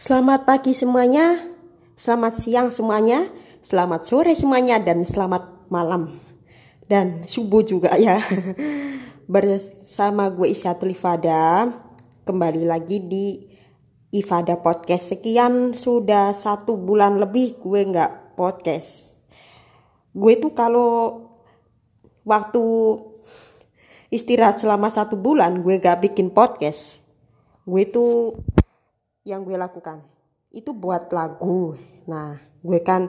Selamat pagi semuanya, selamat siang semuanya, selamat sore semuanya, dan selamat malam. Dan subuh juga ya. Bersama gue Isyatul Ifada, kembali lagi di Ifada Podcast. Sekian sudah satu bulan lebih gue nggak podcast. Gue tuh kalau waktu istirahat selama satu bulan gue gak bikin podcast. Gue tuh yang gue lakukan. Itu buat lagu. Nah gue kan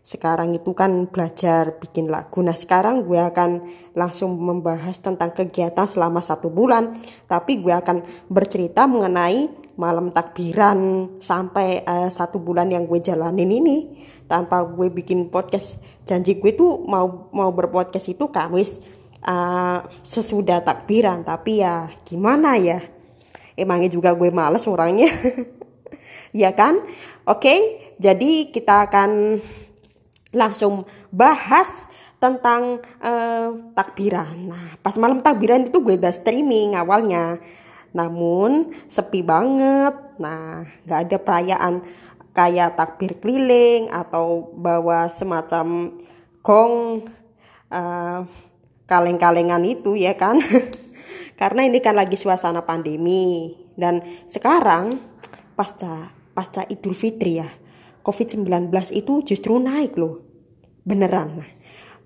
sekarang itu kan belajar bikin lagu. Nah sekarang gue akan langsung membahas tentang kegiatan selama satu bulan. Tapi gue akan bercerita mengenai malam takbiran sampai uh, satu bulan yang gue jalanin ini. Tanpa gue bikin podcast. Janji gue tuh mau mau berpodcast itu kamis uh, sesudah takbiran. Tapi ya gimana ya? Emangnya juga gue males orangnya ya kan? Oke jadi kita akan langsung bahas tentang uh, takbiran. Nah pas malam takbiran itu gue udah streaming awalnya. Namun sepi banget. Nah nggak ada perayaan kayak takbir keliling atau bawa semacam gong uh, kaleng-kalengan itu ya kan? Karena ini kan lagi suasana pandemi. Dan sekarang pasca pasca Idul Fitri ya. COVID-19 itu justru naik loh. Beneran. Nah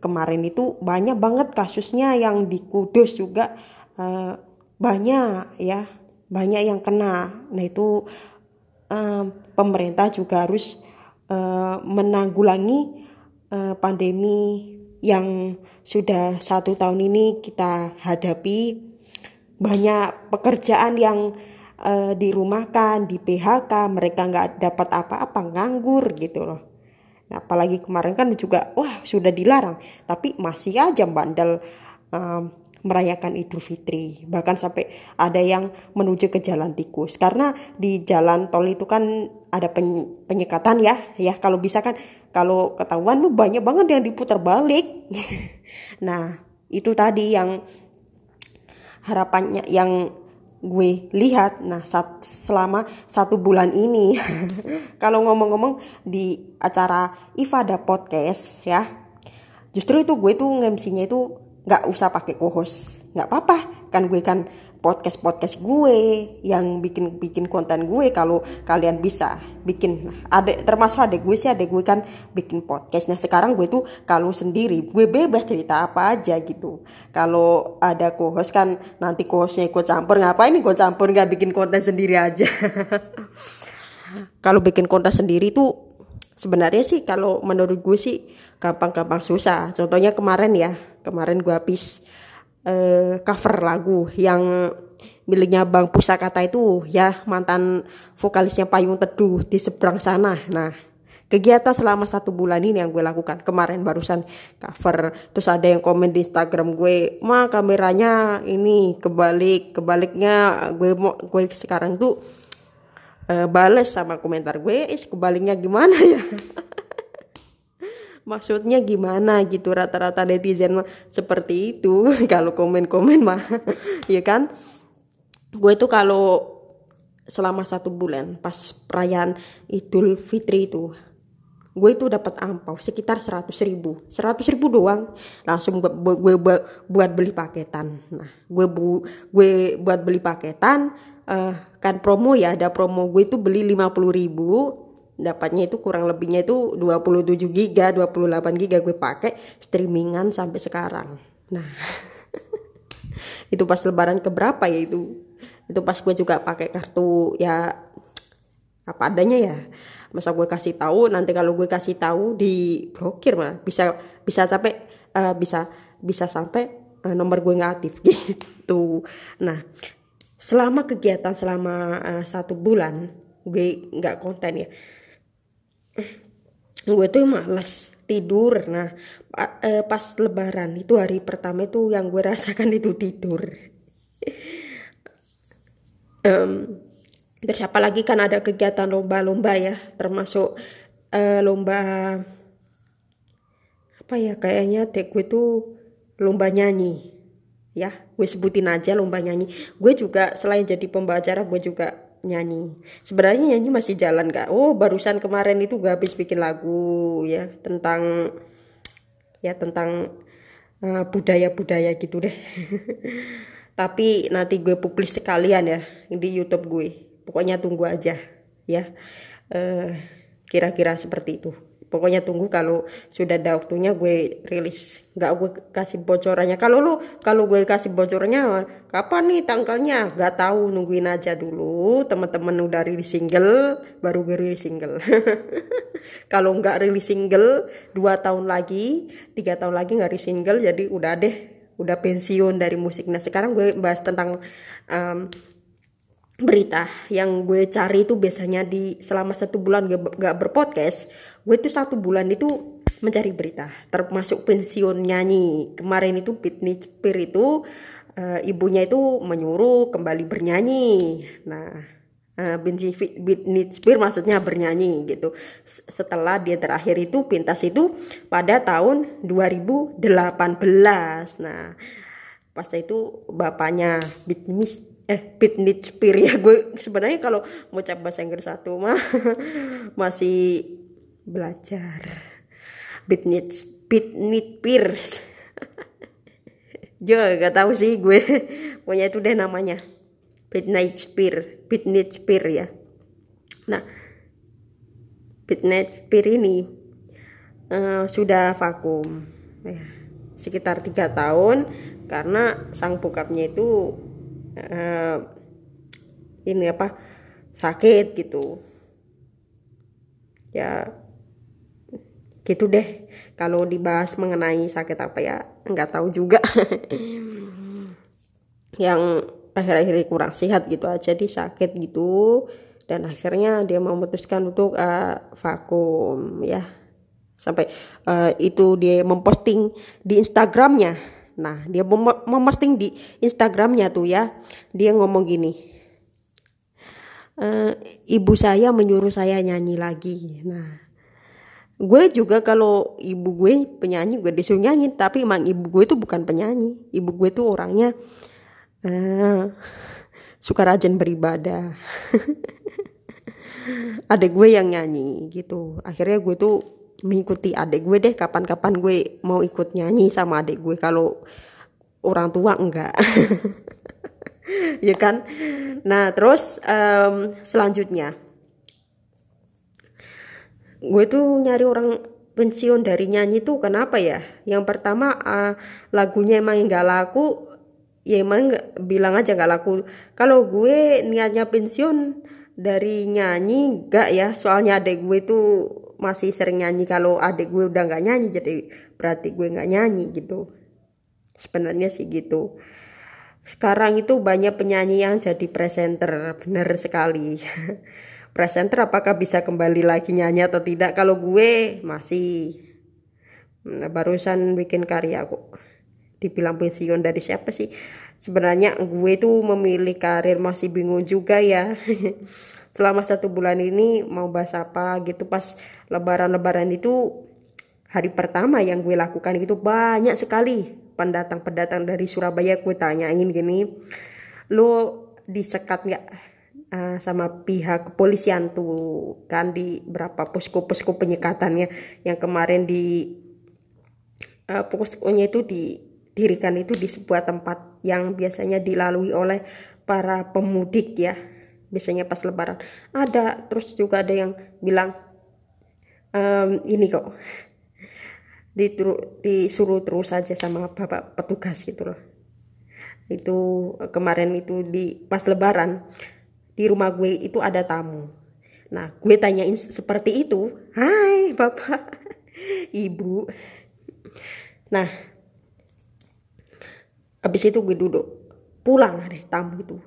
kemarin itu banyak banget kasusnya yang di Kudus juga uh, banyak ya banyak yang kena. Nah itu uh, pemerintah juga harus uh, menanggulangi uh, pandemi yang sudah satu tahun ini kita hadapi. Banyak pekerjaan yang uh, dirumahkan, di PHK, mereka nggak dapat apa-apa, nganggur gitu loh. Nah, apalagi kemarin kan juga, wah sudah dilarang, tapi masih aja bandel um, merayakan Idul Fitri. Bahkan sampai ada yang menuju ke jalan tikus. Karena di jalan tol itu kan ada penyekatan ya. Ya kalau bisa kan kalau ketahuan lu banyak banget yang diputar balik. nah, itu tadi yang harapannya yang gue lihat nah saat, selama satu bulan ini kalau ngomong-ngomong di acara Ifada podcast ya justru itu gue tuh ngemsinya itu nggak usah pakai kohos nggak apa-apa kan gue kan podcast podcast gue yang bikin bikin konten gue kalau kalian bisa bikin. Ada termasuk ada gue sih ada gue kan bikin podcast. Nah sekarang gue tuh kalau sendiri gue bebas cerita apa aja gitu. Kalau ada co-host kan nanti co-hostnya ikut campur. Ngapain nih gue campur nggak bikin konten sendiri aja? Kalau bikin konten sendiri tuh sebenarnya sih kalau menurut gue sih gampang-gampang susah. Contohnya kemarin ya kemarin gue habis uh, cover lagu yang miliknya Bang Pusakata itu ya mantan vokalisnya Payung Teduh di seberang sana. Nah kegiatan selama satu bulan ini yang gue lakukan. Kemarin barusan cover. Terus ada yang komen di Instagram gue mah kameranya ini kebalik kebaliknya gue mau gue sekarang tuh uh, bales sama komentar gue is kebaliknya gimana ya maksudnya gimana gitu rata-rata netizen seperti itu. Kalau komen-komen mah ya kan? Gue itu kalau selama satu bulan pas perayaan Idul Fitri itu gue itu dapat ampau sekitar seratus ribu. seratus ribu doang. Langsung gue, gue, gue buat beli paketan. Nah gue bu gue buat beli paketan uh, kan promo ya ada promo. Gue itu beli lima puluh ribu dapatnya itu kurang lebihnya itu 27 giga 28 giga gue pakai streamingan sampai sekarang. Nah itu pas lebaran keberapa ya itu? Itu pas gue juga pakai kartu ya apa adanya ya. Masa gue kasih tahu nanti kalau gue kasih tahu di blokir malah. Bisa bisa sampai uh, bisa bisa sampai uh, nomor gue nggak aktif gitu. Nah selama kegiatan selama uh, satu bulan gue nggak konten ya gue tuh malas tidur. Nah eh, pas lebaran itu hari pertama itu yang gue rasakan itu tidur. Um, terus apalagi kan ada kegiatan lomba-lomba ya termasuk uh, lomba apa ya kayaknya dek gue tuh lomba nyanyi ya. Gue sebutin aja lomba nyanyi. Gue juga selain jadi pembawa gue juga nyanyi. Sebenarnya nyanyi masih jalan kak. Oh barusan kemarin itu gue habis bikin lagu ya tentang ya tentang uh, budaya-budaya gitu deh. Tapi nanti gue publis sekalian ya di YouTube gue. Pokoknya tunggu aja ya. Uh, kira-kira seperti itu pokoknya tunggu kalau sudah ada waktunya gue rilis. Nggak gue kasih bocorannya. Kalau lu kalau gue kasih bocorannya kapan nih tanggalnya? Nggak tahu nungguin aja dulu. Teman-teman udah rilis single baru gue rilis single. Kalau nggak rilis single dua tahun lagi tiga tahun lagi nggak rilis single jadi udah deh. Udah pensiun dari musik nah sekarang gue bahas tentang um, berita yang gue cari itu biasanya di selama satu bulan gak, gak berpodcast gue tuh satu bulan itu mencari berita. Termasuk pensiun nyanyi. Kemarin itu Britney Spears itu uh, ibunya itu menyuruh kembali bernyanyi. Nah uh, Britney Spears maksudnya bernyanyi gitu. Setelah dia terakhir itu pintas itu pada tahun 2018 nah pas itu bapaknya Britney eh Pitnit Spear ya. Gue sebenarnya kalau mau bahasa Inggris satu mah masih belajar. Pitnit Pitnit Spears juga gak tahu sih gue. Pokoknya itu deh namanya. Pitnit Spear Pitnit Spear ya. Nah Pitnit Spear ini uh, sudah vakum. Ya sekitar tiga tahun karena sang bokapnya itu uh, ini apa sakit gitu. Ya gitu deh. Kalau dibahas mengenai sakit apa ya nggak tahu juga. Yang akhir-akhir kurang sehat gitu aja dia sakit gitu. Dan akhirnya dia memutuskan untuk uh, vakum ya. Sampai uh, itu dia memposting di Instagramnya Nah, dia mem memposting di Instagramnya tuh ya. Dia ngomong gini. E, ibu saya menyuruh saya nyanyi lagi. Nah, gue juga kalau ibu gue penyanyi gue disuruh nyanyi, tapi emang ibu gue itu bukan penyanyi. Ibu gue tuh orangnya uh, suka rajin beribadah. Ada gue yang nyanyi gitu. Akhirnya gue tuh mengikuti adik gue deh kapan-kapan gue mau ikut nyanyi sama adik gue. Kalau orang tua enggak. Ya kan? Nah terus um, selanjutnya. Gue tuh nyari orang pensiun dari nyanyi tuh kenapa ya? Yang pertama uh, lagunya emang nggak laku ya emang gak, bilang aja nggak laku. Kalau gue niatnya pensiun dari nyanyi enggak ya. Soalnya adik gue tuh masih sering nyanyi kalau adik gue udah nggak nyanyi jadi berarti gue nggak nyanyi gitu. Sebenarnya sih gitu. Sekarang itu banyak penyanyi yang jadi presenter benar sekali. Presenter apakah bisa kembali lagi nyanyi atau tidak? Kalau gue masih. Nah, barusan bikin karya kok. Dibilang pensiun dari siapa sih? Sebenarnya gue tuh memilih karir masih bingung juga ya selama satu bulan ini mau bahas apa gitu. Pas lebaran-lebaran itu hari pertama yang gue lakukan itu banyak sekali pendatang-pendatang dari Surabaya. Gue tanyain gini lo disekat nggak uh, sama pihak kepolisian tuh? Kan di berapa posko-posko penyekatannya yang kemarin di uh, poskonya itu didirikan itu di sebuah tempat yang biasanya dilalui oleh para pemudik ya biasanya pas lebaran. Ada terus juga ada yang bilang um, ini kok Dituru, disuruh terus saja sama bapak petugas gitu loh. Itu kemarin itu di pas lebaran di rumah gue itu ada tamu. Nah gue tanyain seperti itu hai bapak ibu. Nah habis itu gue duduk pulang deh tamu itu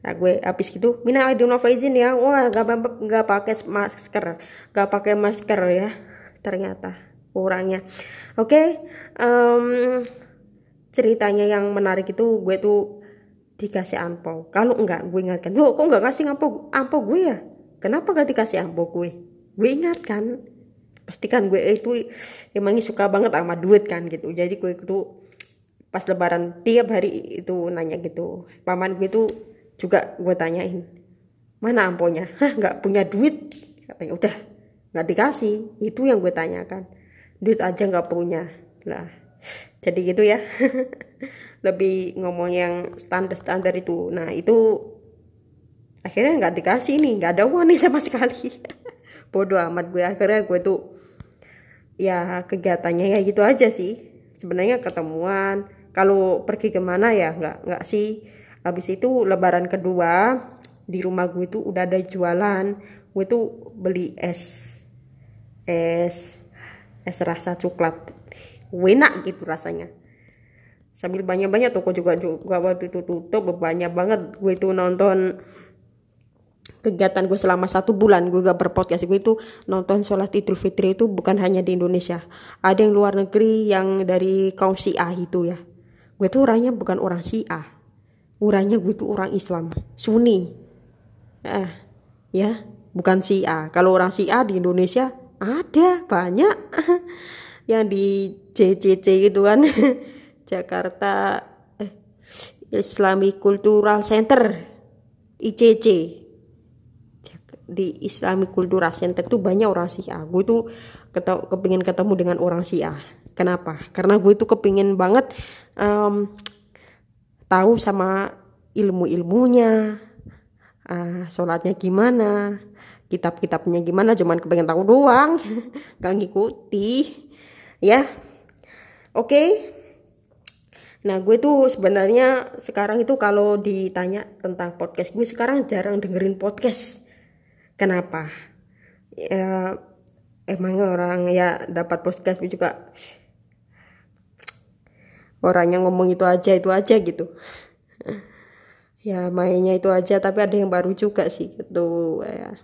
Nah gue habis gitu mina aidin izin ya. Wah gak gak pakai masker gak pakai masker ya ternyata orangnya. Oke okay, um, ceritanya yang menarik itu gue tuh dikasih ampo. Kalau enggak gue ingatkan lo kok enggak kasih ampo ampo gue ya? Kenapa gak dikasih ampo gue? Gue ingatkan. Pastikan gue itu emangnya suka banget sama duit kan gitu. Jadi gue itu pas lebaran tiap hari itu nanya gitu. Paman gue tuh juga gue tanyain mana amponya? Hah nggak punya duit katanya. Udah nggak dikasih. Itu yang gue tanyakan. Duit aja nggak punya. Lah jadi gitu ya. Lebih ngomong yang standar standar itu. Nah itu akhirnya nggak dikasih nih nggak ada uang nih sama sekali. Bodoh amat gue. Akhirnya gue tuh ya kegiatannya ya gitu aja sih. Sebenarnya ketemuan. Kalau pergi ke mana ya nggak nggak sih habis itu lebaran kedua di rumah gue itu udah ada jualan. Gue tuh beli es es es rasa coklat. Enak gitu rasanya. Sambil banyak-banyak toko juga juga waktu itu tutup banyak banget gue itu nonton kegiatan gue selama satu bulan. Gue gak berpodcast gue itu nonton sholat idul fitri itu bukan hanya di Indonesia. Ada yang luar negeri yang dari kaum Syiah itu ya. Gue tuh orangnya bukan orang Syiah orangnya gue tuh orang Islam Sunni eh ya bukan Syiah kalau orang Syiah di Indonesia ada banyak yang di CCC gitu kan Jakarta eh, Islamic Cultural Center ICC di Islamic Cultural Center tuh banyak orang Syiah. Gue tuh ketemu, kepingin ketemu dengan orang Syiah. Kenapa? Karena gue tuh kepingin banget um, tahu sama ilmu-ilmunya, uh, sholatnya gimana, kitab-kitabnya gimana. Cuman kepingin tahu doang, gak ngikuti. Ya, oke. Okay. Nah gue tuh sebenarnya sekarang itu kalau ditanya tentang podcast gue sekarang jarang dengerin podcast kenapa ya emang orang ya dapat podcast juga orangnya ngomong itu aja itu aja gitu. Ya mainnya itu aja tapi ada yang baru juga sih gitu ya.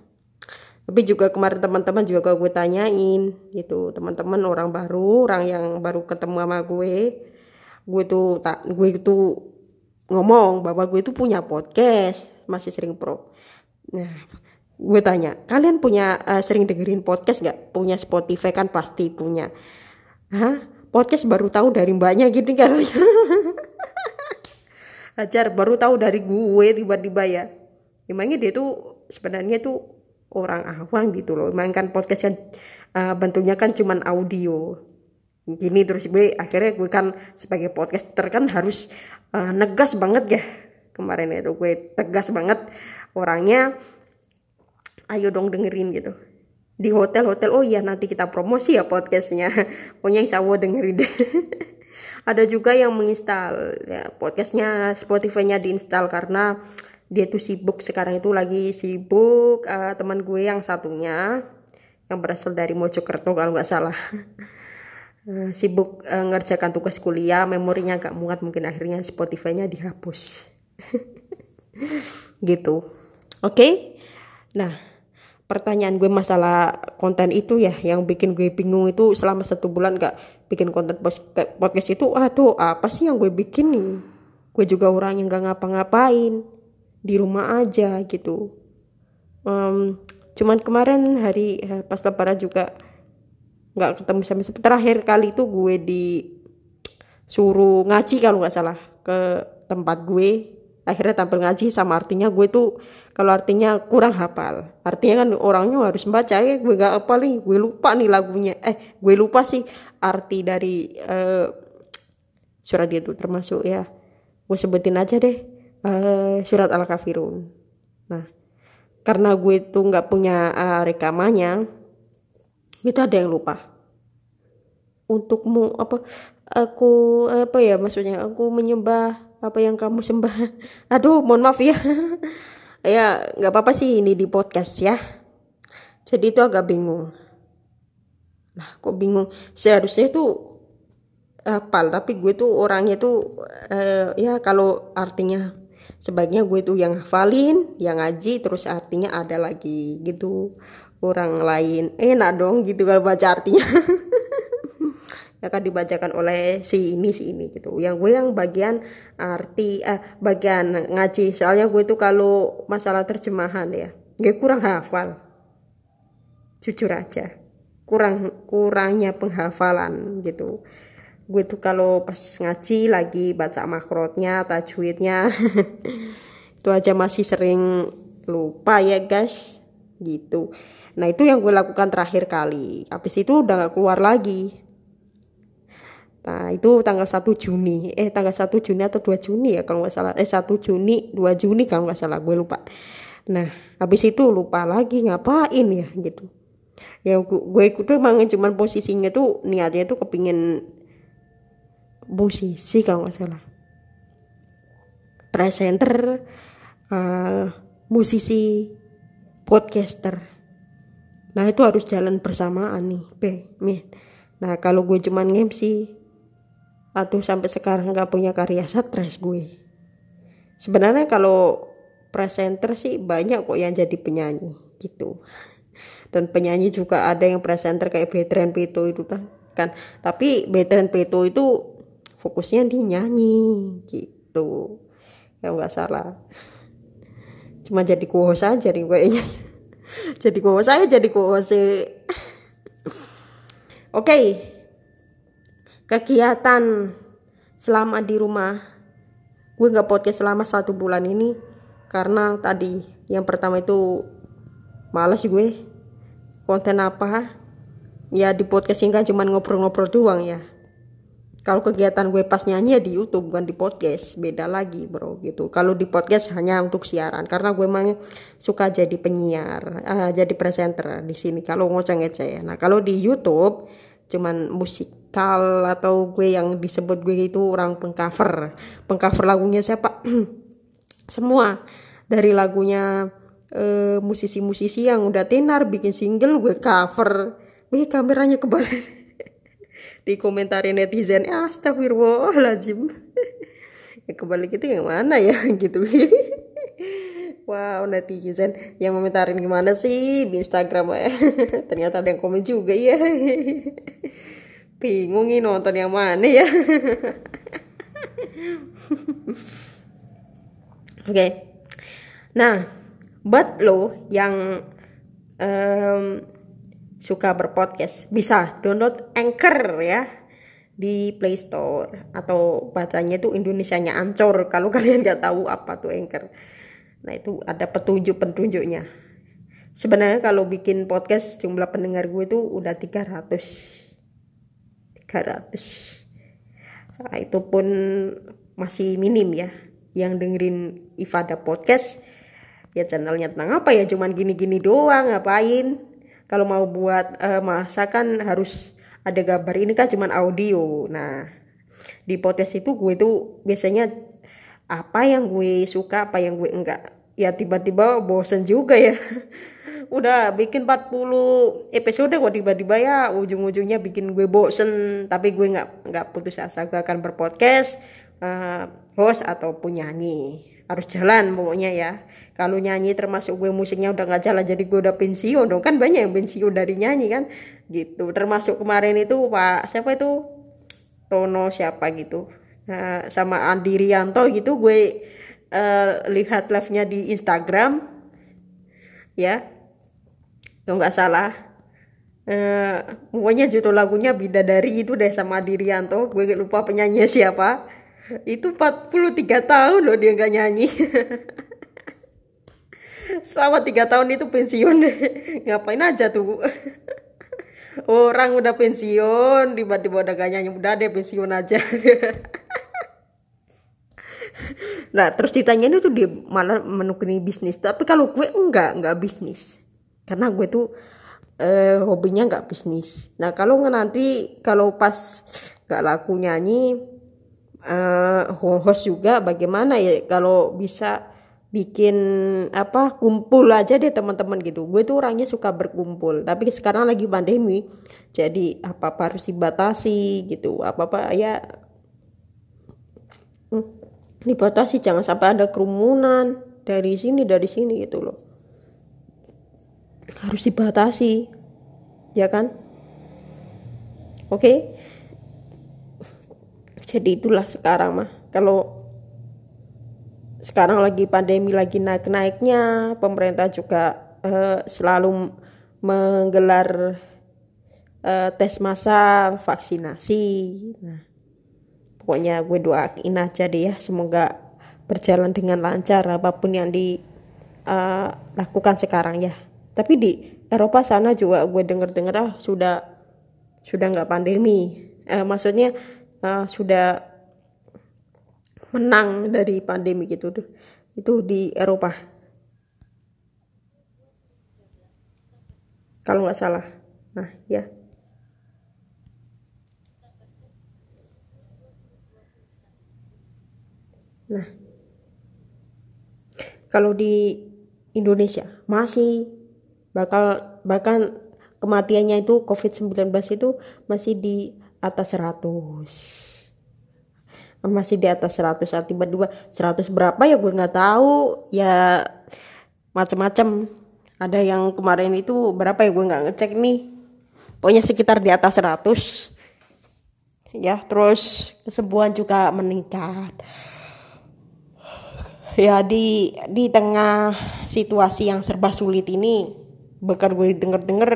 Tapi juga kemarin teman-teman juga gue tanyain gitu teman-teman orang baru orang yang baru ketemu sama gue gue tuh tak gue itu ngomong bahwa gue itu punya podcast masih sering pro. Nah gue tanya kalian punya uh, sering dengerin podcast gak punya Spotify kan pasti punya. Hah? Podcast baru tahu dari mbaknya gitu kan. Ajar baru tahu dari gue tiba-tiba ya. Emangnya dia tuh sebenarnya tuh orang awang gitu loh. Emang kan podcast kan uh, bentuknya kan cuman audio. Gini terus gue akhirnya gue kan sebagai podcaster kan harus uh, negas banget ya. Kemarin itu gue tegas banget orangnya ayo dong dengerin gitu di hotel-hotel oh iya nanti kita promosi ya podcastnya. Pokoknya insya Allah dengerin. Deh ada juga yang menginstal ya podcastnya Spotify-nya diinstal karena dia tuh sibuk. Sekarang itu lagi sibuk uh, teman gue yang satunya yang berasal dari Mojokerto kalau nggak salah. Uh, sibuk uh, ngerjakan tugas kuliah memorinya nggak muat mungkin akhirnya Spotify-nya dihapus. Gitu. Oke? Okay? nah pertanyaan gue masalah konten itu ya yang bikin gue bingung itu selama satu bulan gak bikin konten podcast itu ah tuh apa sih yang gue bikin nih? Gue juga orang yang gak ngapa-ngapain di rumah aja gitu. Um, cuman kemarin hari eh, pas lebaran juga nggak ketemu sama terakhir kali itu gue di suruh ngaji kalau nggak salah ke tempat gue akhirnya tampil ngaji sama artinya gue tuh kalau artinya kurang hafal. Artinya kan orangnya harus baca ya gue gak apa nih gue lupa nih lagunya. Eh gue lupa sih arti dari uh, surat dia tuh termasuk ya. Gue sebutin aja deh uh, surat al kafirun nah karena gue tuh nggak punya uh, rekamannya itu ada yang lupa. Untukmu apa aku apa ya maksudnya aku menyembah apa yang kamu sembah. Aduh mohon maaf ya. Ya nggak apa-apa sih ini di podcast ya. Jadi itu agak bingung. Nah kok bingung? Seharusnya tuh hafal tapi gue tuh orangnya tuh uh, ya kalau artinya sebaiknya gue tuh yang hafalin yang ngaji terus artinya ada lagi gitu. Orang lain enak dong gitu kalau baca artinya akan dibacakan oleh si ini si ini gitu. Yang gue yang bagian arti eh bagian ngaji. Soalnya gue tuh kalau masalah terjemahan ya gue kurang hafal. Jujur aja kurang kurangnya penghafalan gitu. Gue tuh kalau pas ngaji lagi baca makrotnya tajwidnya itu aja masih sering lupa ya guys gitu. Nah itu yang gue lakukan terakhir kali. Habis itu udah gak keluar lagi Nah itu tanggal 1 Juni. Eh tanggal 1 Juni atau 2 Juni ya kalau nggak salah. Eh 1 Juni 2 Juni kalau nggak salah gue lupa. Nah habis itu lupa lagi ngapain ya gitu. Ya gue ikut tuh emang cuman posisinya tuh niatnya tuh kepingin musisi kalau nggak salah. Presenter uh, musisi podcaster. Nah itu harus jalan bersamaan nih be nah kalau gue cuman ngemsi aduh sampai sekarang nggak punya karya stres gue. Sebenarnya kalau presenter sih banyak kok yang jadi penyanyi gitu. Dan penyanyi juga ada yang presenter kayak Betran Peto itu kan. Tapi Betran Peto itu fokusnya di nyanyi gitu. Ya nggak salah. Cuma jadi kuos aja nih kayaknya. Jadi kuos saya jadi kuos oke kegiatan selama di rumah. Gue nggak podcast selama satu bulan ini karena tadi yang pertama itu males gue. Konten apa? Ya di podcast ini kan cuma ngobrol-ngobrol doang ya. Kalau kegiatan gue pas nyanyi ya di YouTube bukan di podcast. Beda lagi bro gitu. Kalau di podcast hanya untuk siaran karena gue emang suka jadi penyiar uh, jadi presenter di sini kalau ngoceng ngeceh nah kalau di YouTube cuman musikal atau gue yang disebut gue itu orang pengcover. Pengcover lagunya siapa? Semua. Dari lagunya eh, musisi-musisi yang udah tenar bikin single gue cover. Wih kameranya kebalik di komentar netizen ya astagfirullahaladzim. Ya kebalik itu yang mana ya? Gitu. Wow netizen. Yang komentarin gimana sih di Instagram? Ya Ternyata ada yang komen juga ya Bingung nih nonton yang mana ya Oke okay. Nah Buat lo yang um, suka berpodcast Bisa download Anchor ya di Play Store atau bacanya itu Indonesianya Ancor kalau kalian nggak tahu apa tuh Anchor Nah itu ada petunjuk-petunjuknya. Sebenarnya kalau bikin podcast jumlah pendengar gue itu udah 300. 300. Nah, itu pun masih minim ya. Yang dengerin Ifada podcast. Ya channelnya tentang apa ya? Cuman gini-gini doang ngapain? Kalau mau buat uh, masakan harus ada gambar ini kan cuman audio. Nah di podcast itu gue tuh biasanya apa yang gue suka apa yang gue enggak ya tiba-tiba bosen juga ya. Udah bikin 40 episode kok tiba-tiba ya. Ujung-ujungnya bikin gue bosen tapi gue nggak nggak putus asa. Gue akan berpodcast uh, host ataupun nyanyi. Harus jalan pokoknya ya. Kalau nyanyi termasuk gue musiknya udah nggak jalan jadi gue udah pensiun dong. Kan banyak yang pensiun dari nyanyi kan. Gitu. Termasuk kemarin itu pak siapa itu? Tono siapa gitu. Nah, sama Andi Rianto gitu gue uh, lihat live-nya di Instagram ya. Kalau nggak salah uh, pokoknya judul lagunya Bidadari itu deh sama Dirianto gue lupa penyanyi siapa. Itu 43 tahun loh dia nggak nyanyi. Selama tiga tahun itu pensiun. Deh ngapain aja tuh? Orang udah pensiun tiba-tiba udah gak nyanyi udah deh pensiun aja nah terus ditanyain itu dia malah menekuni bisnis. Tapi kalau gue enggak enggak bisnis. Karena gue tuh eh, hobinya enggak bisnis. Nah kalau nanti kalau pas gak laku nyanyi eh, host juga bagaimana ya kalau bisa bikin apa kumpul aja deh teman-teman gitu. Gue tuh orangnya suka berkumpul. Tapi sekarang lagi pandemi jadi apa apa harus dibatasi gitu. Apa apa ya hmm dibatasi jangan sampai ada kerumunan. Dari sini dari sini gitu loh. Harus dibatasi ya kan? Oke? Okay? jadi itulah sekarang mah. Kalau sekarang lagi pandemi lagi naik naiknya pemerintah juga uh, selalu menggelar uh, tes massal vaksinasi. Nah pokoknya gue doain aja deh ya semoga berjalan dengan lancar apa pun yang dilakukan uh, sekarang ya. Tapi di Eropa sana juga gue denger denger ah sudah sudah nggak pandemi. Uh, maksudnya uh, sudah menang dari pandemi gitu tuh. Itu di Eropa. Kalau nggak salah. Nah ya nah kalau di Indonesia masih bakal bahkan kematiannya itu COVID-19 itu masih di atas 100 masih di atas 100 saat tiba-tiba 100 berapa ya gue nggak tahu. Ya macam-macam ada yang kemarin itu berapa ya gue nggak ngecek nih. Pokoknya sekitar di atas 100 ya terus kesembuhan juga meningkat ya di di tengah situasi yang serba sulit ini bakal gue denger denger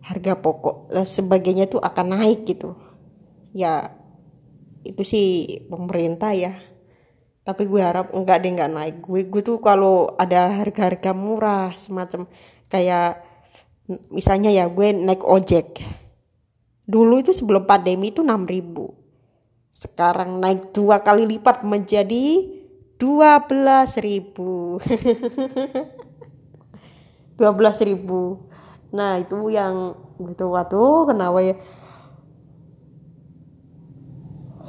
harga pokok dan sebagainya tuh akan naik gitu. Ya itu sih pemerintah ya. Tapi gue harap enggak deh enggak naik. Gue gue tuh kalau ada harga-harga murah semacam kayak misalnya ya gue naik ojek. Dulu itu sebelum pandemi itu 6000 sekarang naik dua kali lipat menjadi 12.000 12.000 nah itu yang gitu waktu kenapa ya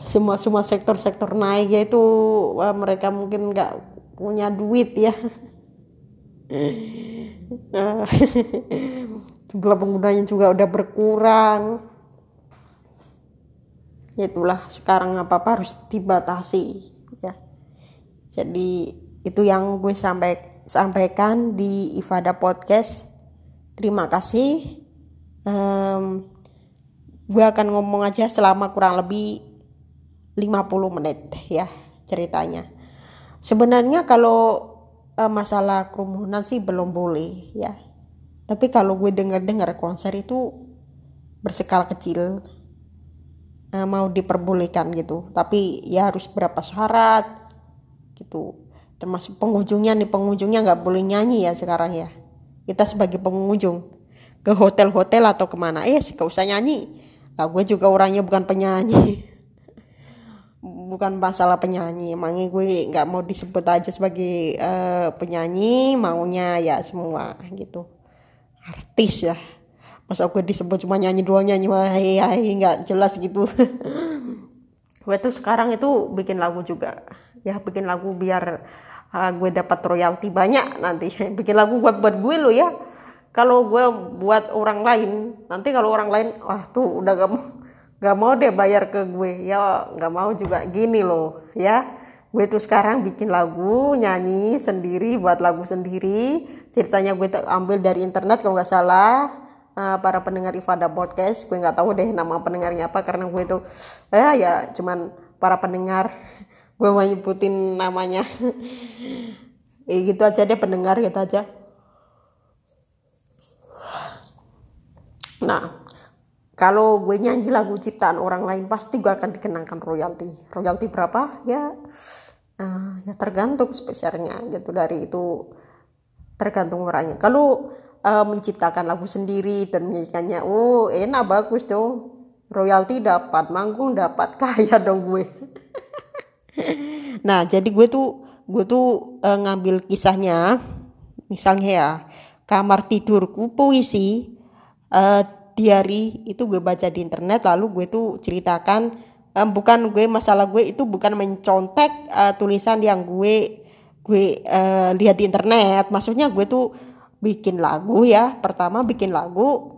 semua semua sektor-sektor naik ya itu wah, mereka mungkin nggak punya duit ya. Jumlah penggunanya juga udah berkurang. Itulah sekarang apa apa harus dibatasi jadi itu yang gue sampai sampaikan di Ifada Podcast terima kasih um, gue akan ngomong aja selama kurang lebih 50 menit ya ceritanya. Sebenarnya kalau uh, masalah kerumunan sih belum boleh ya. Tapi kalau gue denger-dengar konser itu berskala kecil uh, mau diperbolehkan gitu. Tapi ya harus berapa syarat gitu. Termasuk pengunjungnya nih pengunjungnya nggak boleh nyanyi ya sekarang ya. Kita sebagai pengunjung ke hotel-hotel atau ke mana eh gak usah nyanyi. Nah, gue juga orangnya bukan penyanyi. bukan masalah penyanyi emangnya gue nggak mau disebut aja sebagai uh, penyanyi maunya ya semua gitu artis ya masa gue disebut cuma nyanyi dua nyanyi wah nggak jelas gitu gue tuh sekarang itu bikin lagu juga ya bikin lagu biar uh, gue dapat royalti banyak nanti. Bikin lagu buat buat gue lo ya. Kalau gue buat orang lain nanti kalau orang lain wah tuh udah gak mau gak mau deh bayar ke gue. Ya gak mau juga. Gini loh ya. Gue tuh sekarang bikin lagu nyanyi sendiri buat lagu sendiri. Ceritanya gue ambil dari internet kalau nggak salah. Uh, para pendengar Ifada podcast gue nggak tahu deh nama pendengarnya apa karena gue tuh eh ya cuman para pendengar gue mau nyebutin namanya. Eh gitu aja deh pendengar gitu aja. Nah kalau gue nyanyi lagu ciptaan orang lain pasti gue akan dikenangkan royalti. Royalti berapa? Ya uh, ya tergantung spesialnya gitu. Dari itu tergantung orangnya. Kalau uh, menciptakan lagu sendiri dan menyanyikannya oh enak bagus dong. Royalti dapat manggung dapat kaya dong gue nah jadi gue tuh gue tuh uh, ngambil kisahnya. Misalnya ya kamar tidurku puisi uh, diary itu gue baca di internet lalu gue tuh ceritakan um, bukan gue masalah gue itu bukan mencontek uh, tulisan yang gue gue uh, lihat di internet. Maksudnya gue tuh bikin lagu ya. Pertama bikin lagu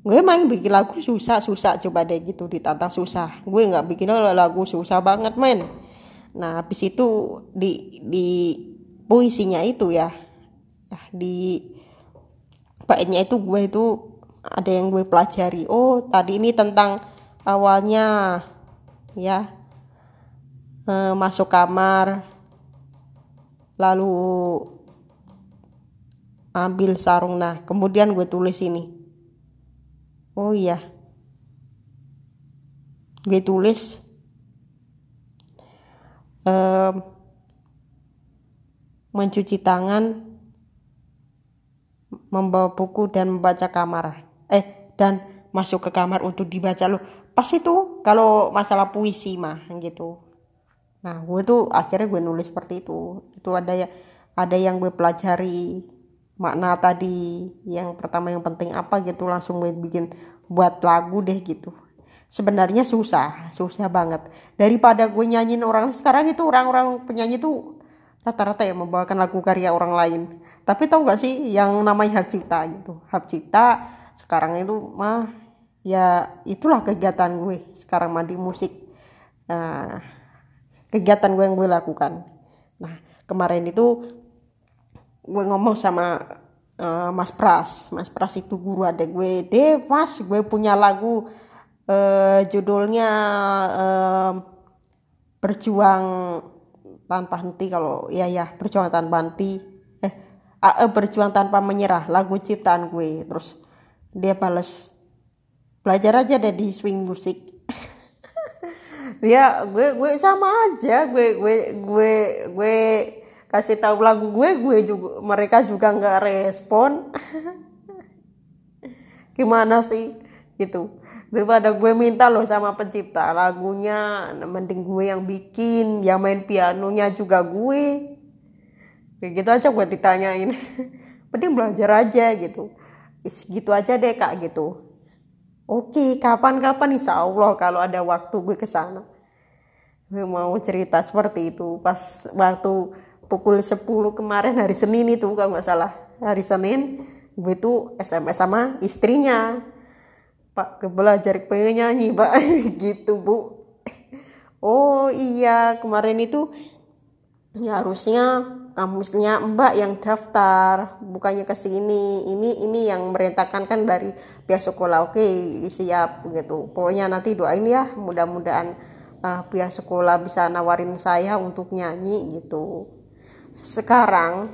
gue main bikin lagu susah susah coba deh gitu ditantang susah. Gue nggak bikin lagu susah banget men nah habis itu di di puisinya itu ya di baiknya itu gue itu ada yang gue pelajari. Oh tadi ini tentang awalnya ya e, masuk kamar lalu ambil sarung. Nah kemudian gue tulis ini. Oh iya. Gue tulis e, mencuci tangan membawa buku dan membaca kamar. Eh dan masuk ke kamar untuk dibaca. Lo pas itu kalau masalah puisi mah gitu. Nah gue tuh akhirnya gue nulis seperti itu. Itu ada ya ada yang gue pelajari makna tadi yang pertama yang penting apa gitu langsung gue bikin buat lagu deh gitu sebenarnya susah susah banget. Daripada gue nyanyiin orang sekarang itu orang-orang penyanyi tuh rata-rata ya membawakan lagu karya orang lain. Tapi tau gak sih yang namanya hak cipta gitu? Hak cipta sekarang itu mah ya itulah kegiatan gue sekarang mandi musik. Nah kegiatan gue yang gue lakukan. Nah kemarin itu gue ngomong sama uh, Mas Pras. Mas Pras itu guru ada gue. Deh mas gue punya lagu uh, judulnya uh, berjuang tanpa henti kalau ya ya berjuang tanpa henti. Eh uh, berjuang tanpa menyerah lagu ciptaan gue. Terus dia balas belajar aja deh di swing musik ya gue gue sama aja. Gue gue gue gue kasih tahu lagu gue gue juga mereka juga nggak respon. Gimana sih gitu. Daripada gue minta loh sama pencipta lagunya mending gue yang bikin yang main pianonya juga gue. Kayak gitu aja gue ditanyain. Mending belajar aja gitu. Gitu aja deh kak gitu. Oke kapan-kapan insya Allah kalau ada waktu gue ke sana. Gue mau cerita seperti itu. Pas waktu pukul 10 kemarin hari Senin itu kalau nggak salah. Hari Senin gue tuh SMS sama istrinya Pak belajar pengen nyanyi Pak. Gitu Bu. Oh iya. Kemarin itu ya harusnya kamusnya Mbak yang daftar bukannya ke sini. Ini ini yang merintahkan kan dari pihak sekolah. Oke siap gitu. Pokoknya nanti doain ya. Mudah-mudahan uh, pihak sekolah bisa nawarin saya untuk nyanyi gitu. Sekarang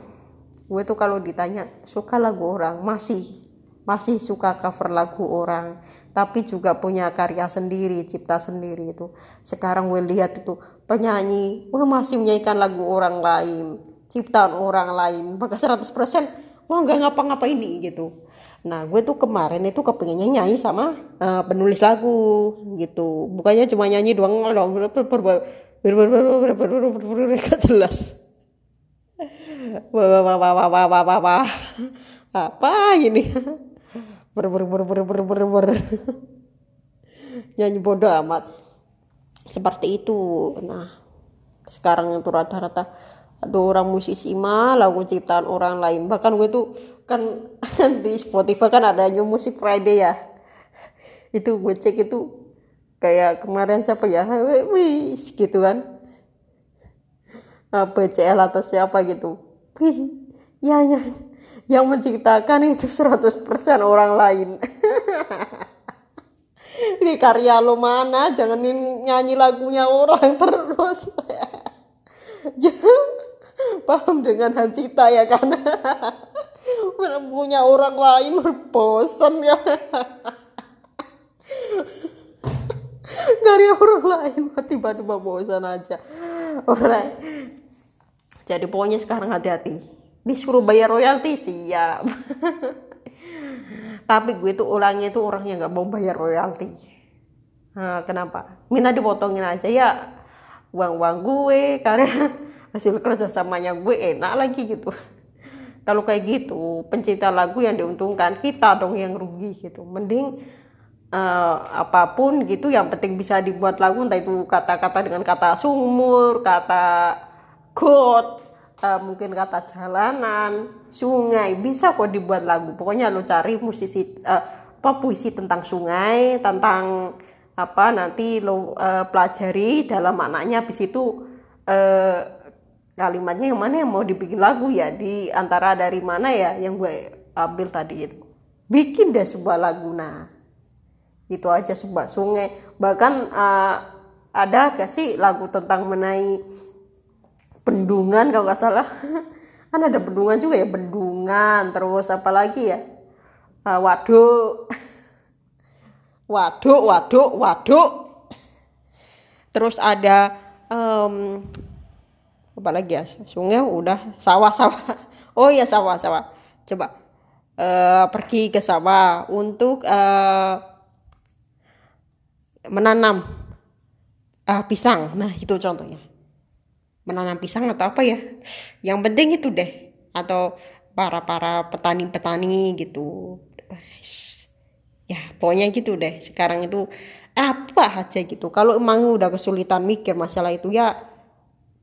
gue tuh kalau ditanya suka lagu orang? Masih masih suka cover lagu orang tapi juga punya karya sendiri cipta sendiri itu sekarang gue lihat itu penyanyi gue masih menyanyikan lagu orang lain ciptaan orang lain maka 100% gue nggak ngapa-ngapain ini gitu nah gue tuh kemarin itu kepengennya nyanyi sama uh, penulis lagu gitu bukannya cuma nyanyi doang jelas apa ini ber ber ber ber ber ber ber. Nyanyi bodoh amat. Seperti itu. Nah sekarang itu rata-rata ada orang musisi mah lagu ciptaan orang lain. Bahkan gue tuh kan di Spotify kan ada new music Friday ya. Itu gue cek itu kayak kemarin siapa ya? Wih gitu kan. BCL atau siapa gitu. Wih ya, ya yang menciptakan itu 100% orang lain. Ini karya lo mana? Jangan nyanyi lagunya orang terus. Paham dengan cita ya kan? Punya orang lain bosan ya? Karya orang lain. Tiba-tiba bosan aja. Orang. Jadi pokoknya sekarang hati-hati disuruh bayar royalti siap. Tapi gue tuh orangnya tuh orangnya nggak mau bayar royalti. Nah, kenapa? Minta dipotongin aja ya. Uang uang gue karena hasil kerjasamanya gue enak lagi gitu. Kalau kayak gitu pencinta lagu yang diuntungkan kita dong yang rugi gitu. Mending uh, apa pun gitu yang penting bisa dibuat lagu entah itu kata-kata dengan kata sumur kata quote uh, mungkin kata jalanan, sungai bisa kok dibuat lagu. Pokoknya lo cari musisi uh, apa puisi tentang sungai, tentang apa nanti lo uh, pelajari dalam maknanya. Habis itu uh, kalimatnya yang mana yang mau dibikin lagu ya? Di antara dari mana ya yang gue ambil tadi itu. Bikin deh sebuah lagu nah. Itu aja sebuah sungai. Bahkan uh, ada gak sih lagu tentang menai bendungan kalau nggak salah. Kan ada bendungan juga ya bendungan terus apa lagi ya? Uh, waduk. Waduk waduk waduk. Terus ada um, apalagi ya? Sungai udah sawah-sawah oh ya sawah-sawah coba uh, pergi ke sawah untuk uh, menanam uh, pisang. Nah itu contohnya menanam pisang atau apa ya? Yang penting itu deh. Atau para para petani-petani gitu. Ya pokoknya gitu deh. Sekarang itu apa aja gitu. Kalau emang udah kesulitan mikir masalah itu ya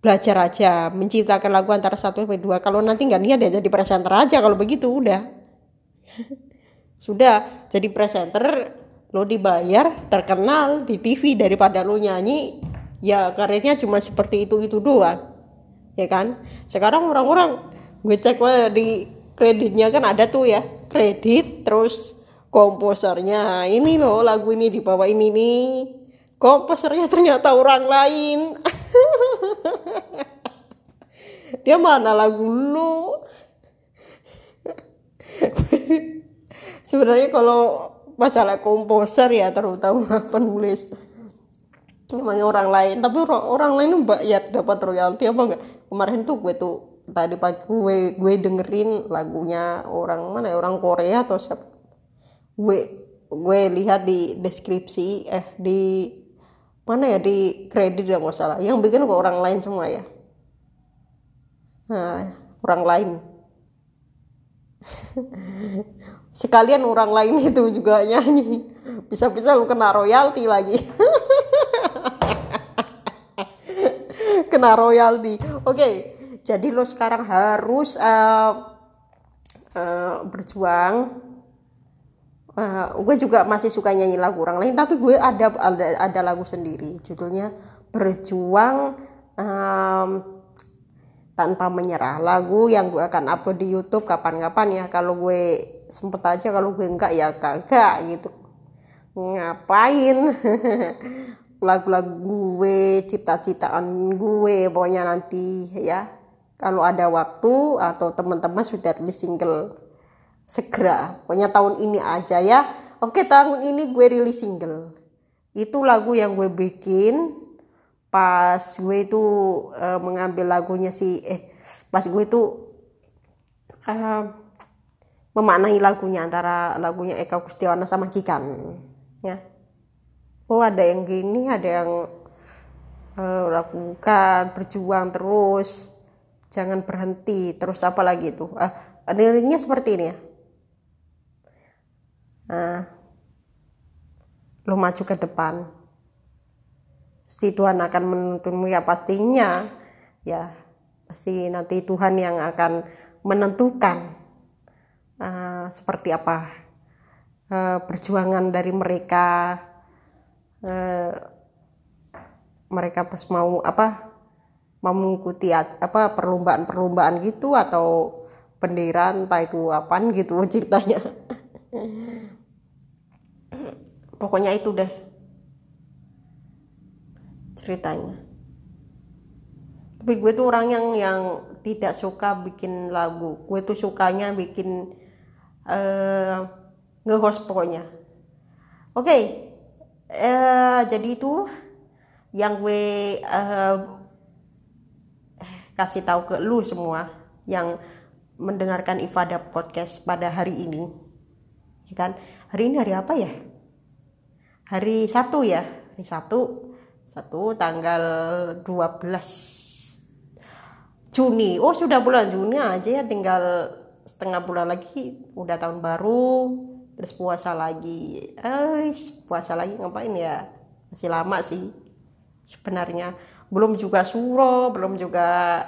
belajar aja. Menciptakan lagu antara satu sampai dua. Kalau nanti nggak niat ya jadi presenter aja. Kalau begitu udah. Sudah jadi presenter lo dibayar terkenal di TV daripada lo nyanyi ya karirnya cuma seperti itu itu doang ya kan? Sekarang orang-orang gue cek di kreditnya kan ada tuh ya kredit terus komposernya ini loh lagu ini di bawah ini nih. Komposernya ternyata orang lain. Dia mana lagu lu? Sebenarnya kalau masalah komposer ya terutama penulis namanya orang lain. Tapi orang, orang lain ya dapat royalti apa enggak kemarin tuh gue tuh tadi pagi gue gue dengerin lagunya orang mana ya? Orang Korea atau siapa? Gue gue lihat di deskripsi eh di mana ya? Di kredit ya nggak salah yang bikin kok orang lain semua ya? Nah orang lain. Sekalian orang lain itu juga nyanyi. Bisa-bisa lu kena royalti lagi kena royalti. Oke okay, jadi lo sekarang harus uh, uh, berjuang. Uh, gue juga masih suka nyanyi lagu orang lain tapi gue ada ada, ada lagu sendiri. Judulnya berjuang um, tanpa menyerah. Lagu yang gue akan upload di YouTube kapan-kapan ya. Kalau gue sempet aja kalau gue enggak ya kagak gitu. Ngapain lagu-lagu gue cipta-ciptaan gue pokoknya nanti ya. Kalau ada waktu atau teman-teman sudah rilis single segera. Pokoknya tahun ini aja ya. Oke tahun ini gue rilis single. Itu lagu yang gue bikin pas gue itu uh, mengambil lagunya si eh pas gue itu uh, memaknai lagunya antara lagunya Eka Kustiwana sama Kikan ya oh ada yang gini ada yang uh, lakukan berjuang terus. Jangan berhenti terus apa lagi itu? Ah uh, liriknya seperti ini ya. Uh, lo maju ke depan. Pasti Tuhan akan menuntunmu ya pastinya. Ya pasti nanti Tuhan yang akan menentukan uh, seperti apa uh, perjuangan dari mereka Eh, mereka pas mau apa mau mengikuti apa perlombaan-perlombaan gitu atau bendera entah itu apaan gitu ceritanya. Pokoknya itu deh ceritanya. Tapi gue tuh orang yang yang tidak suka bikin lagu. Gue tuh sukanya bikin uh, nge-host pokoknya. Oke. okay uh, jadi itu yang gue uh, kasih tahu ke lu semua yang mendengarkan Ifada podcast pada hari ini. Ya kan? Hari ini hari apa ya? Hari Sabtu ya? Hari Sabtu. Satu tanggal 12 Juni. Oh sudah bulan Juni aja ya. Tinggal setengah bulan lagi. Udah tahun baru terus puasa lagi. Eh puasa lagi ngapain ya? Masih lama sih sebenarnya. Belum juga suro belum juga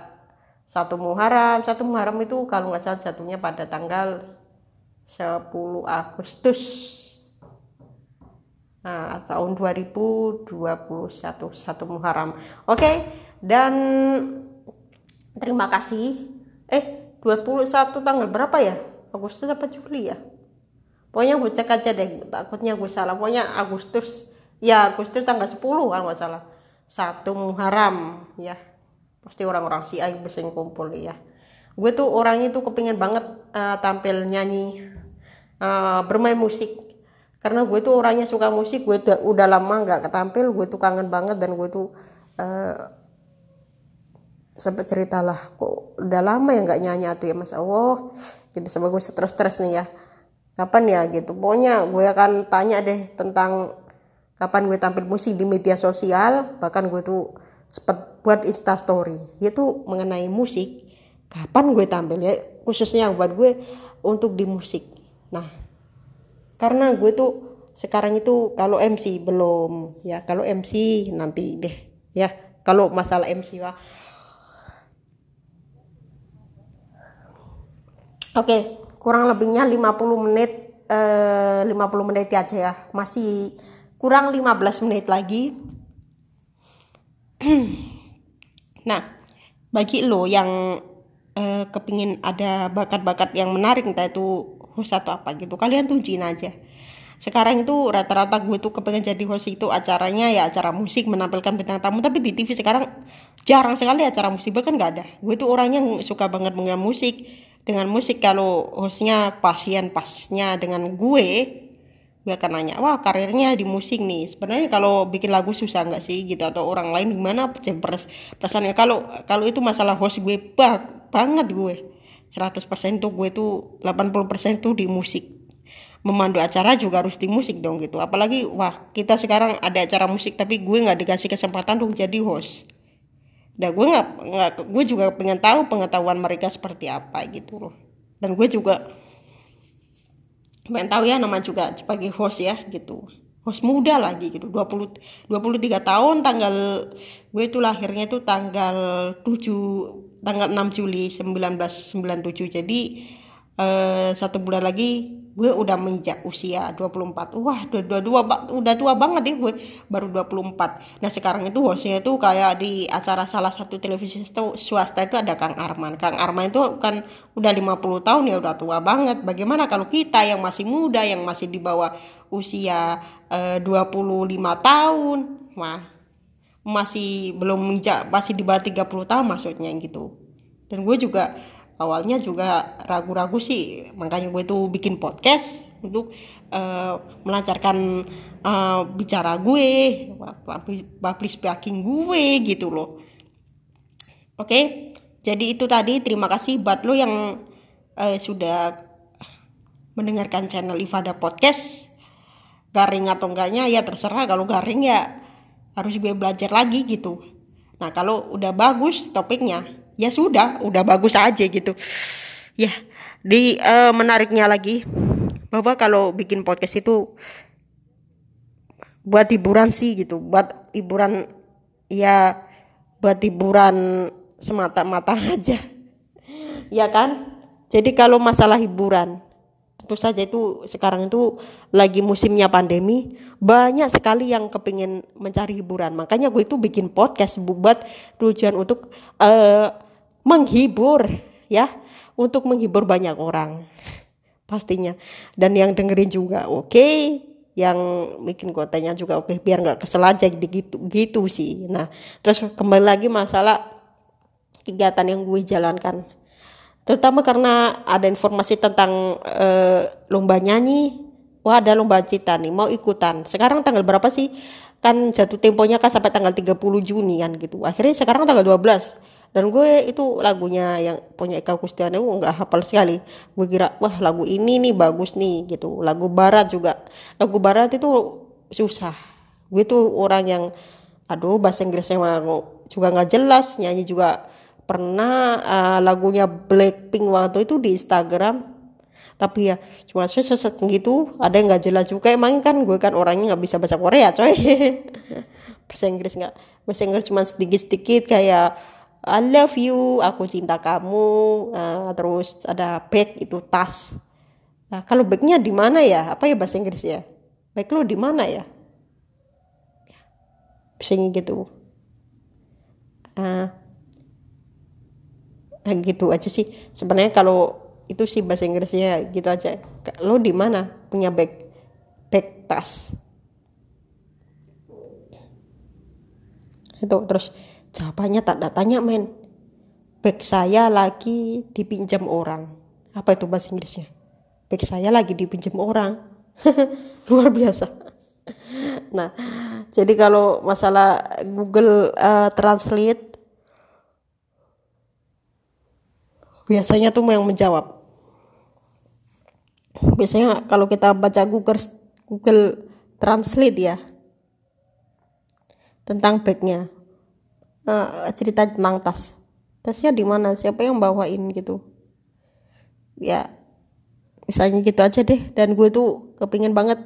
satu Muharram. Satu Muharram itu kalau nggak salah jatuhnya pada tanggal 10 Agustus. Nah, tahun 2021 satu Muharram. Oke dan terima kasih. Eh 21 tanggal berapa ya? Agustus apa Juli ya pokoknya gue cek aja deh takutnya gue salah. Pokoknya Agustus ya Agustus tanggal 10 kan nggak salah. Satu Muharram ya. Pasti orang-orang si Ayu bersing kumpul ya. Gue tuh orangnya tuh kepingin banget uh, tampil nyanyi uh, bermain musik. Karena gue tuh orangnya suka musik gue tuh udah lama nggak ketampil gue tuh kangen banget dan gue tuh uh, sempat ceritalah kok udah lama ya nggak nyanyi tuh ya mas Allah? Gitu sebab gue stres-stres nih ya kapan ya gitu. Pokoknya gue akan tanya deh tentang kapan gue tampil musik di media sosial. Bahkan gue tuh sempat buat instastory itu mengenai musik. Kapan gue tampil ya khususnya buat gue untuk di musik. Nah karena gue tuh sekarang itu kalau MC belum ya kalau MC nanti deh ya kalau masalah MC wah Oke, kurang lebihnya 50 menit eh, 50 menit aja ya. Masih kurang 15 menit lagi. nah, bagi lo yang eh, kepingin ada bakat-bakat yang menarik entah itu host atau apa gitu, kalian tujuin aja. Sekarang itu rata-rata gue tuh kepengen jadi host itu acaranya ya acara musik menampilkan bintang tamu tapi di TV sekarang jarang sekali acara musik bahkan nggak ada. Gue tuh orang yang suka banget mengenai musik dengan musik. Kalau hostnya pasien pasnya dengan gue gue akan nanya wah karirnya di musik nih sebenarnya kalau bikin lagu susah nggak sih? Gitu atau orang lain gimana perasaannya? Kalau kalau itu masalah host gue bak banget gue. 100% tuh gue tuh 80% tuh di musik. Memandu acara juga harus di musik dong gitu. Apalagi wah kita sekarang ada acara musik tapi gue nggak dikasih kesempatan dong jadi host dan gue nggak nggak gue juga pengen tahu pengetahuan mereka seperti apa gitu loh. Dan gue juga pengen tahu ya nama juga sebagai host ya gitu. Host muda lagi gitu 20 23 tahun tanggal gue itu lahirnya itu tanggal 7 tanggal 6 Juli 1997 jadi eh, satu bulan lagi gue udah menginjak usia 24 wah udah dua dua udah tua banget deh gue. Baru 24 nah sekarang itu hostnya itu kayak di acara salah satu televisi swasta itu ada Kang Arman. Kang Arman itu kan udah 50 tahun ya udah tua banget. Bagaimana kalau kita yang masih muda yang masih di bawah usia eh, 25 tahun? Wah masih belum menjak masih di bawah 30 tahun maksudnya gitu. Dan gue juga awalnya juga ragu-ragu sih makanya gue tuh bikin podcast untuk uh, melancarkan uh, bicara gue public speaking gue gitu loh. Oke jadi itu tadi terima kasih buat lo yang uh, sudah mendengarkan channel Ifada Podcast. Garing atau enggaknya ya terserah kalau garing ya harus gue belajar lagi gitu. Nah kalau udah bagus topiknya ya sudah udah bagus aja gitu. Ya di uh, menariknya lagi bahwa kalau bikin podcast itu buat hiburan sih gitu buat hiburan ya buat hiburan semata-mata aja. Ya kan? Jadi kalau masalah hiburan tentu saja itu sekarang itu lagi musimnya pandemi banyak sekali yang kepingin mencari hiburan. Makanya gue itu bikin podcast buat tujuan untuk uh, menghibur ya. Untuk menghibur banyak orang pastinya. Dan yang dengerin juga oke. Okay. yang bikin kontennya juga oke okay. biar nggak kesel aja gitu gitu sih. Nah terus kembali lagi masalah kegiatan yang gue jalankan. Terutama karena ada informasi tentang uh, lomba nyanyi. Wah ada lomba cita nih mau ikutan. Sekarang tanggal berapa sih? Kan jatuh temponya kan sampai tanggal 30 Juni kan gitu. Akhirnya sekarang tanggal 12 dan gue itu lagunya yang punya Eka Kustiana gue nggak hafal sekali. Gue kira wah lagu ini nih bagus nih gitu. Lagu barat juga. Lagu barat itu susah. Gue tuh orang yang aduh bahasa Inggrisnya juga nggak jelas. Nyanyi juga pernah uh, lagunya Blackpink waktu itu di Instagram. Tapi ya cuma seset gitu ada yang nggak jelas juga. Emang kan gue kan orangnya nggak bisa bahasa Korea coy. Bahasa Inggris nggak bahasa Inggris cuma sedikit sedikit kayak I love you, aku cinta kamu, uh, terus ada bag itu tas. Nah, kalau bagnya di mana ya? Apa ya bahasa Inggris ya? Bag lo di mana ya? Bisa gitu. Uh, gitu aja sih. Sebenarnya kalau itu sih bahasa Inggrisnya gitu aja. Lo di mana punya bag bag tas? Itu terus Jawabannya tak tanya men. Bag saya lagi dipinjam orang. Apa itu bahasa Inggrisnya? Bag saya lagi dipinjam orang. Luar biasa. Nah, jadi kalau masalah Google uh, Translate biasanya tuh yang menjawab biasanya kalau kita baca Google Google Translate ya tentang bagnya uh, cerita tentang tas. Tasnya di mana? Siapa yang bawain gitu? Ya misalnya gitu aja deh. Dan gue tuh kepingin banget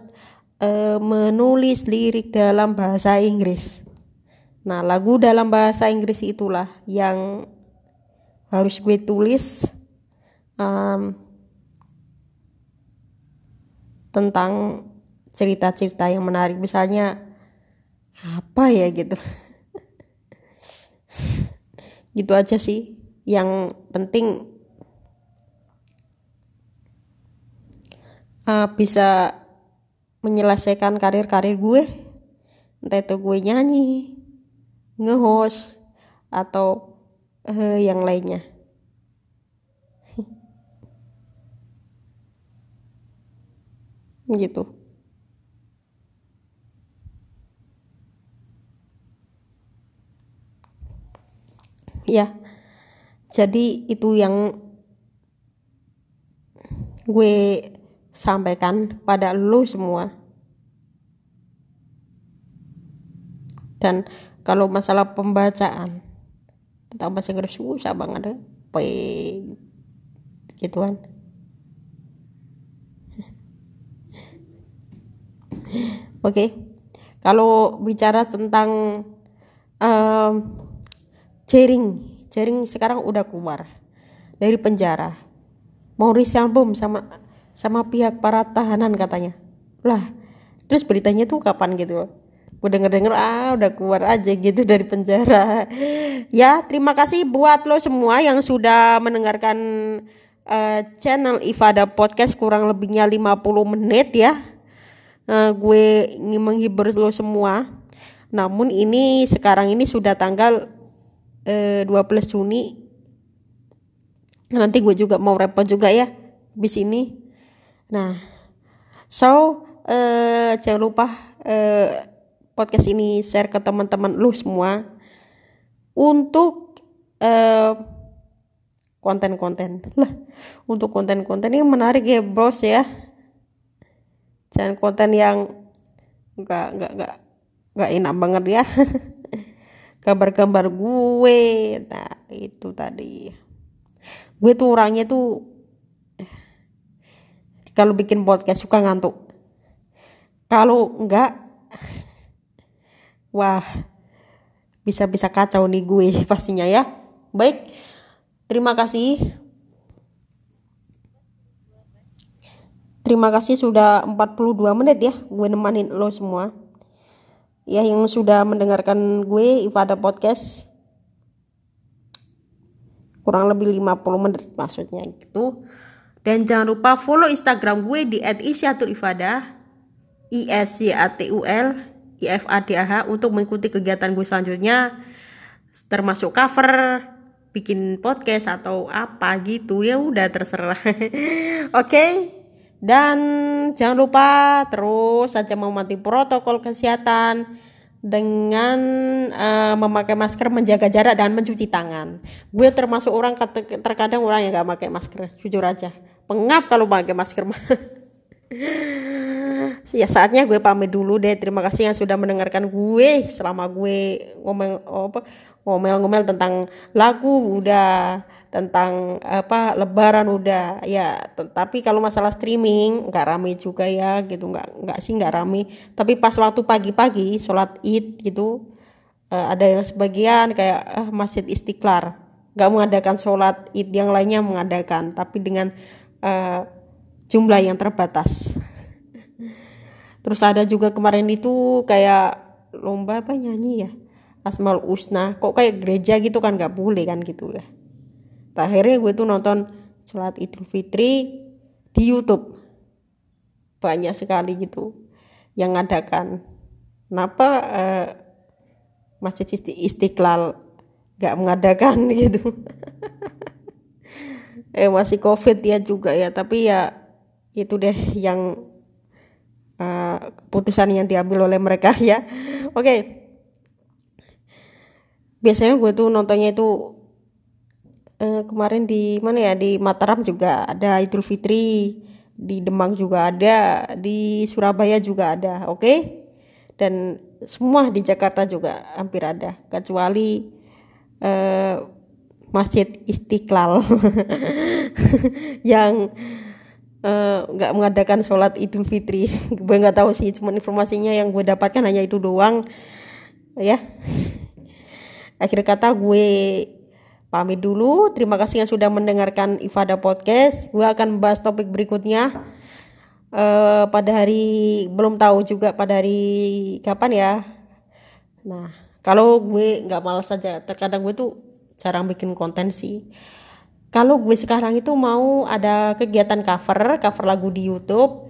uh, menulis lirik dalam bahasa Inggris. Nah lagu dalam bahasa Inggris itulah yang harus gue tulis um, tentang cerita-cerita yang menarik. Misalnya apa ya gitu gitu aja sih. Yang penting uh, bisa menyelesaikan karir-karir gue. Entah itu gue nyanyi nge-host atau uh, yang lainnya. Gitu ya jadi itu yang gue sampaikan pada lo semua. Dan kalau masalah pembacaan tentang bahasa Inggris susah banget deh pe gitu kan oke. Okay. kalau bicara tentang um, Jering, Jering sekarang udah keluar dari penjara. Mau rilis album sama sama pihak para tahanan katanya. Lah, terus beritanya tuh kapan gitu loh. Gue denger-denger ah udah keluar aja gitu dari penjara. ya, terima kasih buat lo semua yang sudah mendengarkan uh, channel Ifada Podcast kurang lebihnya 50 menit ya. Uh, gue ingin menghibur lo semua. Namun ini sekarang ini sudah tanggal eh, 12 Juni. Nanti gue juga mau repot juga ya di sini nah so eh, jangan lupa eh, podcast ini share ke teman-teman lu semua untuk eh, konten-konten. Lah untuk konten-konten yang menarik ya bros ya. Jangan konten yang enggak enggak enggak enggak enak banget ya gambar-gambar gue. Nah itu tadi. Gue tuh orangnya tuh kalau bikin podcast suka ngantuk. Kalau enggak wah bisa-bisa kacau nih gue pastinya ya. Baik terima kasih. Terima kasih sudah 42 menit ya gue nemanin lo semua ya yang sudah mendengarkan gue Ifada Podcast. Kurang lebih 50 menit maksudnya gitu. Dan jangan lupa follow Instagram gue di @isyatul_ifada I S Y A T U L I F A D A H untuk mengikuti kegiatan gue selanjutnya termasuk cover bikin podcast atau apa gitu. Ya udah terserah. Oke? okay? Dan jangan lupa terus saja mematuhi protokol kesehatan dengan uh, memakai masker, menjaga jarak dan mencuci tangan. Gue termasuk orang terkadang orang yang gak pakai masker, jujur aja. Pengap kalau pakai masker. ya saatnya gue pamit dulu deh. Terima kasih yang sudah mendengarkan gue. Selama gue ngomong apa ngomel-ngomel tentang lagu udah tentang apa lebaran udah. Ya tapi kalau masalah streaming nggak rame juga ya gitu. Nggak nggak sih nggak rame. Tapi pas waktu pagi-pagi sholat id gitu uh, ada yang sebagian kayak uh, masjid istiqlal. Nggak mengadakan sholat id yang lainnya mengadakan tapi dengan uh, jumlah yang terbatas terus ada juga kemarin itu kayak lomba apa nyanyi ya? Asmaul Usna kok kayak gereja gitu kan? Nggak boleh kan gitu ya. Akhirnya gue tuh nonton sholat idul fitri di YouTube. Banyak sekali gitu yang ngadakan. Kenapa eh, masjid istiqlal nggak mengadakan gitu? Eh masih covid ya juga ya. Tapi ya itu deh yang keputusan yang diambil oleh mereka ya. Oke. Okay biasanya gue tuh nontonnya itu uh, kemarin di mana ya? Di Mataram juga ada Idul Fitri. Di Demang juga ada di Surabaya juga ada oke? Okay? dan semua di Jakarta juga hampir ada kecuali uh, Masjid Istiqlal yang eh, nggak uh, mengadakan sholat Idul Fitri gue nggak tahu sih cuma informasinya yang gue dapatkan hanya itu doang ya akhir kata gue pamit dulu. Terima kasih yang sudah mendengarkan Ifada Podcast. Gue akan bahas topik berikutnya uh, pada hari belum tahu juga pada hari kapan ya. Nah, kalau gue nggak malas saja, terkadang gue tuh jarang bikin konten sih. Kalau gue sekarang itu mau ada kegiatan cover, cover lagu di YouTube.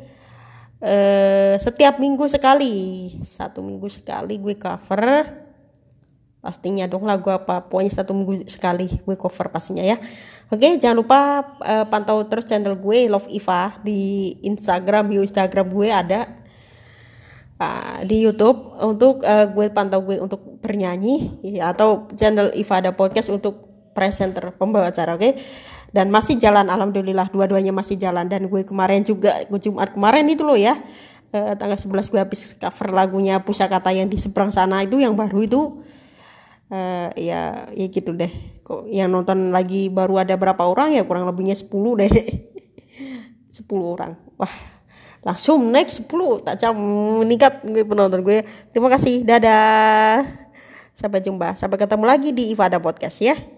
Uh, setiap minggu sekali, satu minggu sekali gue cover. Pastinya dong lagu apa pokoknya satu minggu sekali gue cover pastinya ya. Oke jangan lupa uh, pantau terus channel gue Love Iva di Instagram bio Instagram gue ada. Uh, di YouTube untuk uh, gue pantau gue untuk bernyanyi ya, atau channel Iva ada podcast untuk presenter pembawa acara oke? Okay? dan masih jalan alhamdulillah dua-duanya masih jalan. Dan gue kemarin juga gue Jumat kemarin itu loh ya uh, tanggal 11 gue habis cover lagunya Pusakata yang di seberang sana itu yang baru itu. Uh, ya ya gitu deh. Kok yang nonton lagi baru ada berapa orang ya? Kurang lebihnya 10 deh. 10 orang. Wah langsung naik 10 tak jam meningkat gue penonton gue. Terima kasih. Dadah. Sampai jumpa. Sampai ketemu lagi di Ifada Podcast ya